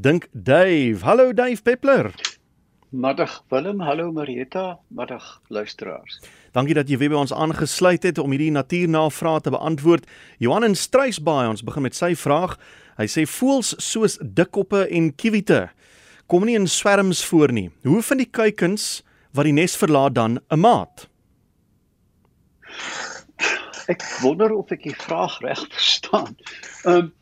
dink Dave. Hallo Dave Peppler. Middag Willem, hallo Marieta, middag luisteraars. Dankie dat jy weer by ons aangesluit het om hierdie natuurnavrae te beantwoord. Johan in Struisbaai, ons begin met sy vraag. Hy sê voels soos dikkoppe en kiewiete kom nie in swerms voor nie. Hoe vind die kuikens wat die nes verlaat dan 'n maat? Ek wonder of ek die vraag reg verstaan. Ehm um,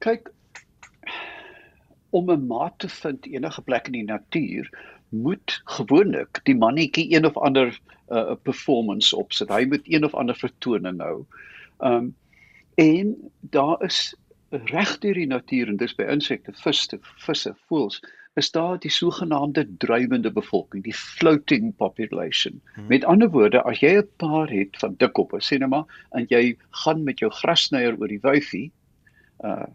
kyk om 'n maat te vind enige plek in die natuur moet gewoonlik die mannetjie een of ander uh, performance opsit. Hy moet een of ander vertoning hou. Ehm um, en daar is reg deur die natuur en dis by insekte, visse, visse, voëls is daar die sogenaamde druivende bevolking, die floating population. Hmm. Met ander woorde, as jy 'n paar het van dikkoppe, sê net maar, en jy gaan met jou grasnyer oor die wyfie, uh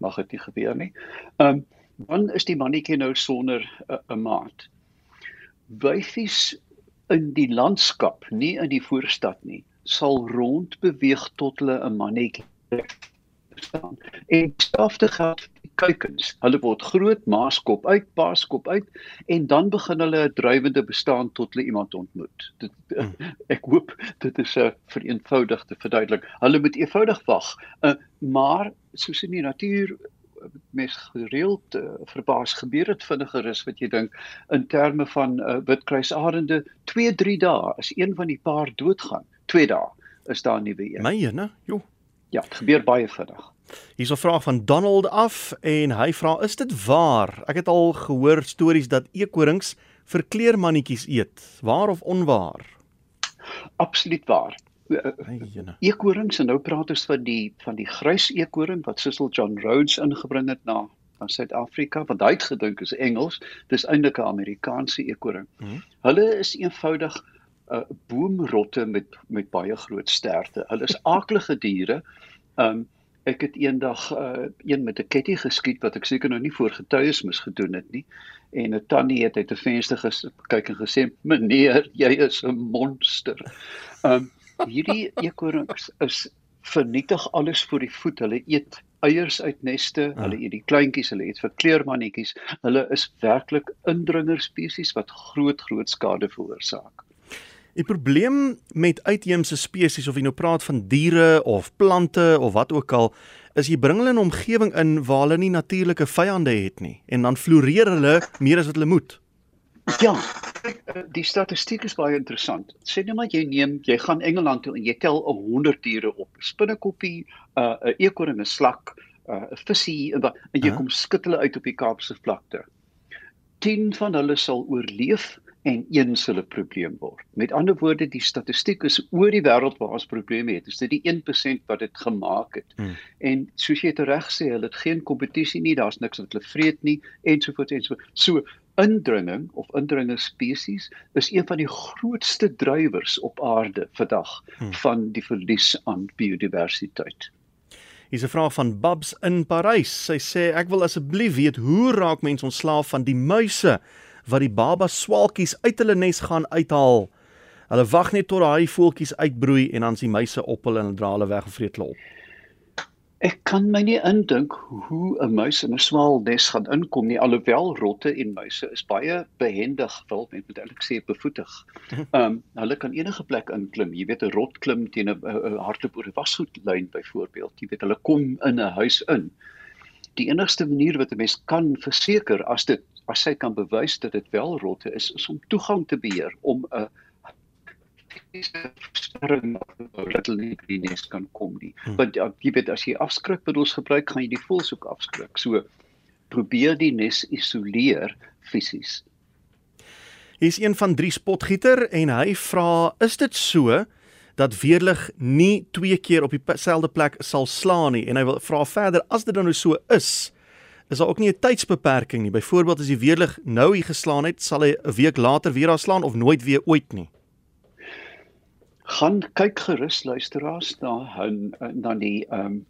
mag dit nie gebeur nie. Um dan is die mannetjie nou sonder 'n uh, maat. Wyfies in die landskap, nie in die voorstad nie, sal rond beweeg tot hulle 'n mannetjie staan. En dieselfde geld vir die kuikens. Hulle word groot, maaskop uit, paaskop uit en dan begin hulle 'n drywende bestaan tot hulle iemand ontmoet. Dit hmm. ek hoop dit is 'n vereenvoudigde verduidelik. Hulle moet eenvoudig wag. Uh, maar soos in die natuur mes gereeld uh, verbaas gebeur dit vinniger as wat jy dink in terme van uh, witkruisarende 2 3 dae as een van die paar doodgaan 2 dae is daar nuwe een. My ene, joh. Ja, dit gebeur baie vinnig. Hier's 'n vraag van Donald af en hy vra: "Is dit waar? Ek het al gehoor stories dat eekorings verkleermannetjies eet. Waar of onwaar?" Absoluut waar. Eekorings en nou praat ons van die van die grys eekoring wat Cecil John Rhodes ingebring het na van Suid-Afrika want hy het gedink is Engels, dis eintlik 'n Amerikaanse eekoring. Hmm. Hulle is eenvoudig uh, boomrotte met met baie groot sterte. Hulle is aaklige diere. Um ek het eendag uh, een met 'n ketty geskiet wat ek seker nou nie voor getuies mis gedoen het nie. En 'n tannie het uit 'n venster gekyk en gesê: "Meneer, jy is 'n monster." Um hierdie eekorings is vernietig alles voor die voet. Hulle eet eiers uit neste, ja. hulle eet die kleintjies, hulle eet verkleermannetjies. Hulle is werklik indringer spesies wat groot groot skade veroorsaak. Die probleem met uitheemse spesies of jy nou praat van diere of plante of wat ook al, is jy bring hulle in 'n omgewing in waar hulle nie natuurlike vyande het nie en dan floreer hulle meer as wat hulle moet. Ja, die statistiek is baie interessant. Sê net maar jy neem, jy gaan Engeland toe en jy tel 'n 100 diere op. Spinnekoppie, 'n uh, 'n eekoring, 'n slak, 'n uh, visie en, en jy uh -huh. kom skud hulle uit op die Kaapse vlakte. 10 van hulle sal oorleef en een 'n probleem word. Met ander woorde, die statistiek is oor die wêreld waar ons probleme het. Dis dit die 1% wat dit gemaak het. Hmm. En soos jy reg sê, hulle het geen kompetisie nie, daar's niks wat hulle vreet nie ensovoorts ensovoorts. So indringing of indringer spesies is een van die grootste drywers op aarde vandag hmm. van die verlies aan biodiversiteit. Hier's 'n vraag van Babs in Parys. Sy sê ek wil asseblief weet hoe raak mense ontslaaf van die muise wat die baba swaalkies uit hulle nes gaan uithaal. Hulle wag net tot daai voeltjies uitbroei en dan sien muise op hulle en dra hulle weg en vreet hulle op. Ek kan my nie indink hoe 'n muis in 'n swaal nes gaan inkom nie alhoewel rotte en muise is baie behendig wil met moet eintlik sê bevoetig. Ehm um, hulle kan enige plek inklim. Jy weet 'n rot klim teen 'n hardloop oor 'n wasgoedlyn byvoorbeeld. Jy weet hulle kom in 'n huis in. Die enigste manier wat 'n mens kan verseker as dit as sy kan bewys dat dit wel rotte is, is om toegang te beheer om 'n sperring dat hulle nie by nes kan kom nie. Hmm. Want ja, jy weet as jy afskrikmiddels gebruik, gaan jy die voëls ook afskrik. So probeer die nes isoleer fisies. Hier's een van drie spotgieter en hy vra, is dit so dat weerlig nie twee keer op dieselfde plek sal slaan nie en hy wil vra verder as dit dan nou so is, is daar ook nie 'n tydsbeperking nie. Byvoorbeeld as die weerlig nou hier geslaan het, sal hy 'n week later weer daar slaan of nooit weer ooit nie. Gaan kyk gerus luisteraars na hun na die ehm um,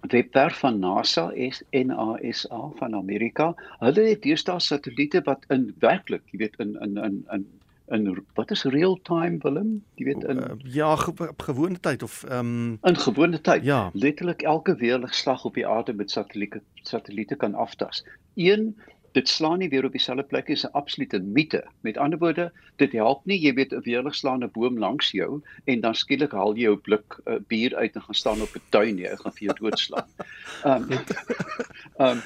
webwerf van NASA is NASA van Amerika. Hulle het deesdae satelliete wat in werklik, jy weet in in in in in wat is real time Willem? Jy weet in uh, ja, ge gewone tyd of ehm um, in gewone tyd. Ja. Letterlik elke weerligslag op die aarde met satelliete satelliete kan aftas. Een dit slaan nie weer op dieselfde plek is 'n absolute mite. Met ander woorde, dit help nie jy weet 'n weerligslaan 'n boom langs jou en dan skielik haal jy jou blik uh, bier uit en gaan staan op 'n tuin nie, hy gaan vir jou doodslaan. Ehm um, ehm um,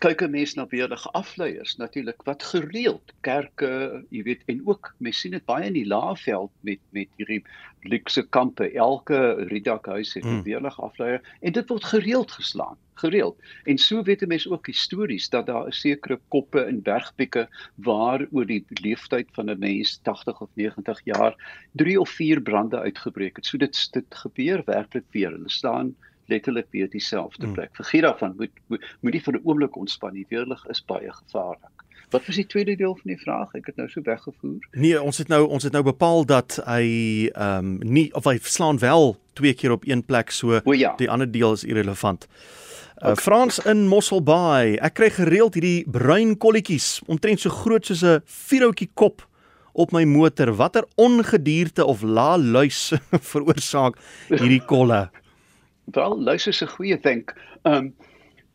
kyk 'n mens na weerlige afleiers natuurlik wat gereeld kerke, jy weet, en ook mens sien dit baie in die Laagveld met met hierdie luxe kampe. Elke riedakhuis het 'n mm. weerlige afleier en dit word gereeld geslaan, gereeld. En so weet 'n mens ook histories dat daar 'n sekere koppe in bergpieke waar oor die leeftyd van 'n mens 80 of 90 jaar 3 of 4 brande uitgebreek het. So dit dit gebeur werklik weer. Hulle staan letterlik weer dieselfde hmm. plek. Hmm. Vergeet daarvan, moet moet moenie vir 'n oomblik ontspan nie. Weerlig is baie gevaarlik. Wat was die tweede deel van die vraag? Ek het nou so weggevoer. Nee, ons het nou ons het nou bepaal dat hy ehm um, nie of hy slaan wel twee keer op een plek so ja. die ander deel is irrelevant. Uh, okay. Frans in Mosselbaai. Ek kry gereeld hierdie bruin kolletjies, omtrent so groot soos 'n vierhoutjie kop op my motor. Watter ongedierte of la luis veroorsaak hierdie kolle? Wel, luister is 'n goeie wenk. Um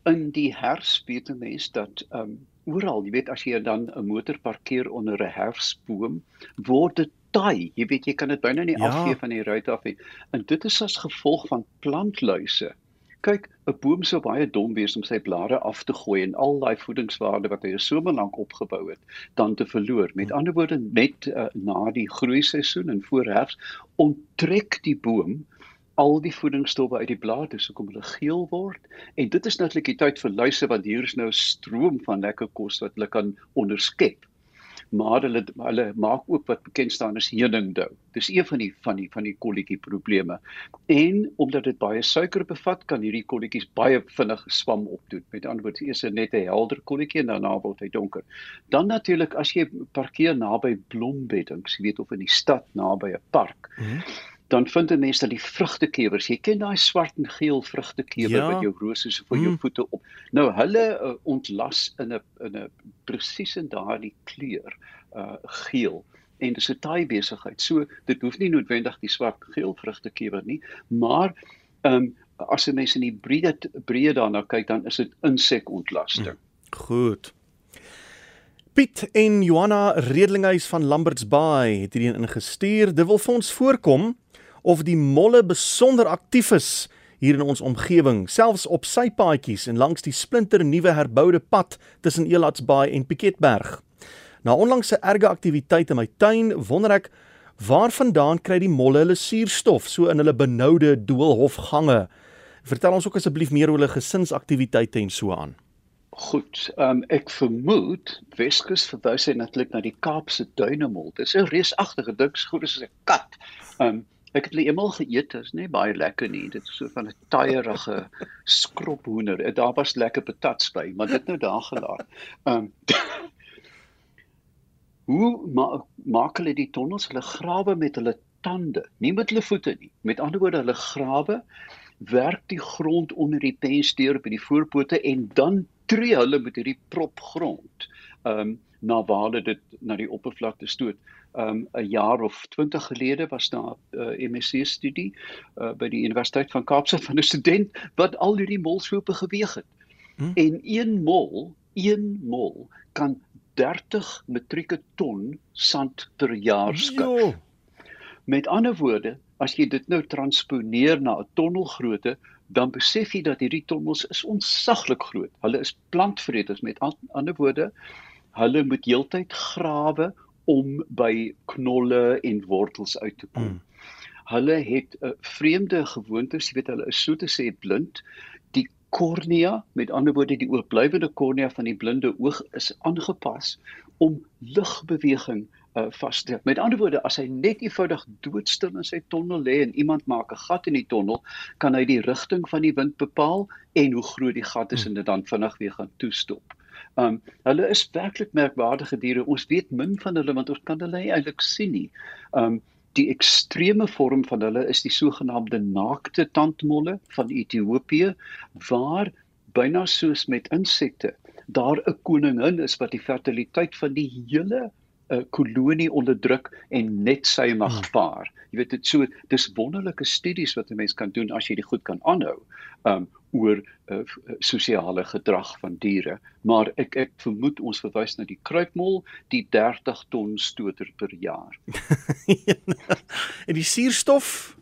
in die herfs weet 'n mens dat um oral, jy weet as jy dan 'n motor parkeer onder 'n herfsboom, word dit taai. Jy weet jy kan dit byna nie ja. afvee van die ruit af nie. En dit is as gevolg van plantluise. Kyk, 'n boom sou baie dom wees om sy blare af te gooi en al daai voedingswaarde wat hy 'n somer lank opgebou het, dan te verloor. Met ander woorde, net uh, na die groei seisoen en voor herfs onttrek die boom al die voedingsstowwe uit die blare so kom hulle geel word en dit is natuurlik die tyd vir luise want hier is nou 'n stroom van lekker kos wat hulle kan onderskep. Maar hulle hulle maak ook wat bekend staan as heuningdou. Dis een van die van die van die kolletjie probleme. En omdat dit baie suiker bevat, kan hierdie kolletjies baie vinnig swam opdoen. Met ander woorde, eers net 'n helder kolletjie en daarna word hy donker. Dan natuurlik as jy parkeer naby blombeddings, jy weet of in die stad naby 'n park. Mm -hmm dan vind 'n mens dat die vrugtekewers, jy ken daai swart en geel vrugtekewer ja. wat jou rose vir jou mm. voete op. Nou hulle uh, ontlas in 'n in 'n presies in daardie kleur uh geel en dis 'n taai besigheid. So dit hoef nie noodwendig die swart geel vrugtekewer nie, maar ehm um, as 'n mens in die breë breë daarna kyk dan is dit insekontlasting. Mm. Goed. Piet en Johanna Redlinghuis van Lamberts Bay het hierdie ingestuur. Dit wil vir ons voorkom of die molle besonder aktief is hier in ons omgewing, selfs op sy paadjies en langs die splinter nuwe herboude pad tussen Elatsbaai en Piketberg. Na onlangse erge aktiwiteit in my tuin, wonder ek waarvandaan kry die molle hulle suurstof so in hulle benoude doolhofgange. Vertel ons ook asseblief meer oor hulle gesinsaktiwiteite en so aan. Goed, um, ek vermoed Weskus verwys hy natuurlik na die Kaapse duinemol. Dit is 'n reusagtige ding, so goed as 'n kat. Um, Ek het hulle eendag geëet, dit is nie baie lekker nie. Dit is so van 'n taaierige skrophoender. Daar was lekker patats by, maar dit nou daar gelaat. Ehm um, Hoe ma maak hulle die tonnels? Hulle grawe met hulle tande, nie met hulle voete nie. Met ander woorde, hulle grawe werk die grond onder die pens deur by die voorpote en dan tree hulle met hierdie prop grond. Ehm um, na waar dit na die oppervlakte stoot um 'n jaar of 20 gelede was daar 'n uh, MSc studie uh, by die Universiteit van Kaapstad van 'n student wat al hierdie molsgroepe geweeg het. Hmm? En een mol, een mol kan 30 metrieke ton sand per jaar skep. Met ander woorde, as jy dit nou transponeer na 'n tonnelgrootte, dan besef jy dat hierdie tonnels is onsaglik groot. Hulle is plantvreters met ander woorde, hulle moet heeltyd grawe om by knolle en wortels uit te kom. Mm. Hulle het 'n uh, vreemde gewoontes, jy weet hulle is so te sê blind. Die kornea, met ander woorde die oorblywende kornea van die blinde oog is aangepas om ligbeweging uh, vas te hou. Met ander woorde, as hy net eenvoudig doodstil in sy tonnel lê en iemand maak 'n gat in die tonnel, kan hy die rigting van die wind bepaal en hoe groot die gat is mm. en dit dan vinnig weer gaan toestop. Um hulle is werklik merkwaardige diere. Ons weet min van hulle want ons kan hulle eintlik sien nie. Um die ekstreme vorm van hulle is die sogenaamde naakte tandmolle van Ethiopië waar byna soos met insekte daar 'n koningin is wat die fertiliteit van die hele 'n kolonie onderdruk en net sy mag hmm. paar. Jy weet dit so dis wonderlike studies wat 'n mens kan doen as jy dit goed kan aanhou. Um oor uh, sosiale gedrag van diere, maar ek ek vermoed ons verwys na die kruipmol, die 30 ton stoter per jaar. en die suurstof?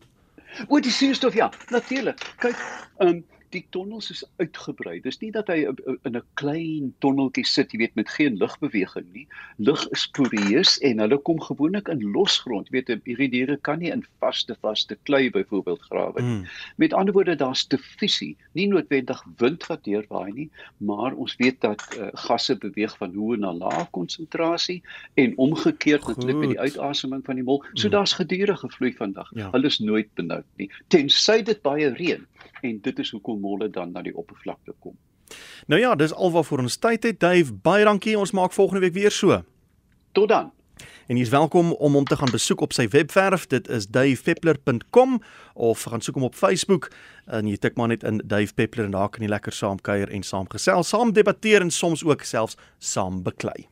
O, die suurstof ja, natuurlik. Kyk, um die tonnels is uitgebrei. Dis nie dat hy in 'n klein tonneltjie sit, jy weet, met geen lugbeweging nie. Lug is poreus en hulle kom gewoonlik in losgrond. Jy weet, hierdie diere kan nie in vaste vaste klei byvoorbeeld grawe nie. Mm. Met ander woorde, daar's diffusie, nie noodwendig wind wat deurwaai nie, maar ons weet dat uh, gasse beweeg van hoë na lae konsentrasie en omgekeerd natuurlik met die uitaseming van die mol. So mm. daar's gedurende vloei vandag. Ja. Hulle is nooit benoud nie, tensy dit baie reën en dit is hoekom molle dan na die oppervlakte kom. Nou ja, dis alwaarvoor ons tyd het. Dave, baie dankie. Ons maak volgende week weer so. Tot dan. En jy is welkom om hom te gaan besoek op sy webwerf. Dit is davepeppler.com of gaan soek hom op Facebook en jy tik maar net in Dave Peppler en daar kan jy lekker saam kuier en saam gesels, saam debatteer en soms ook selfs saam beklei.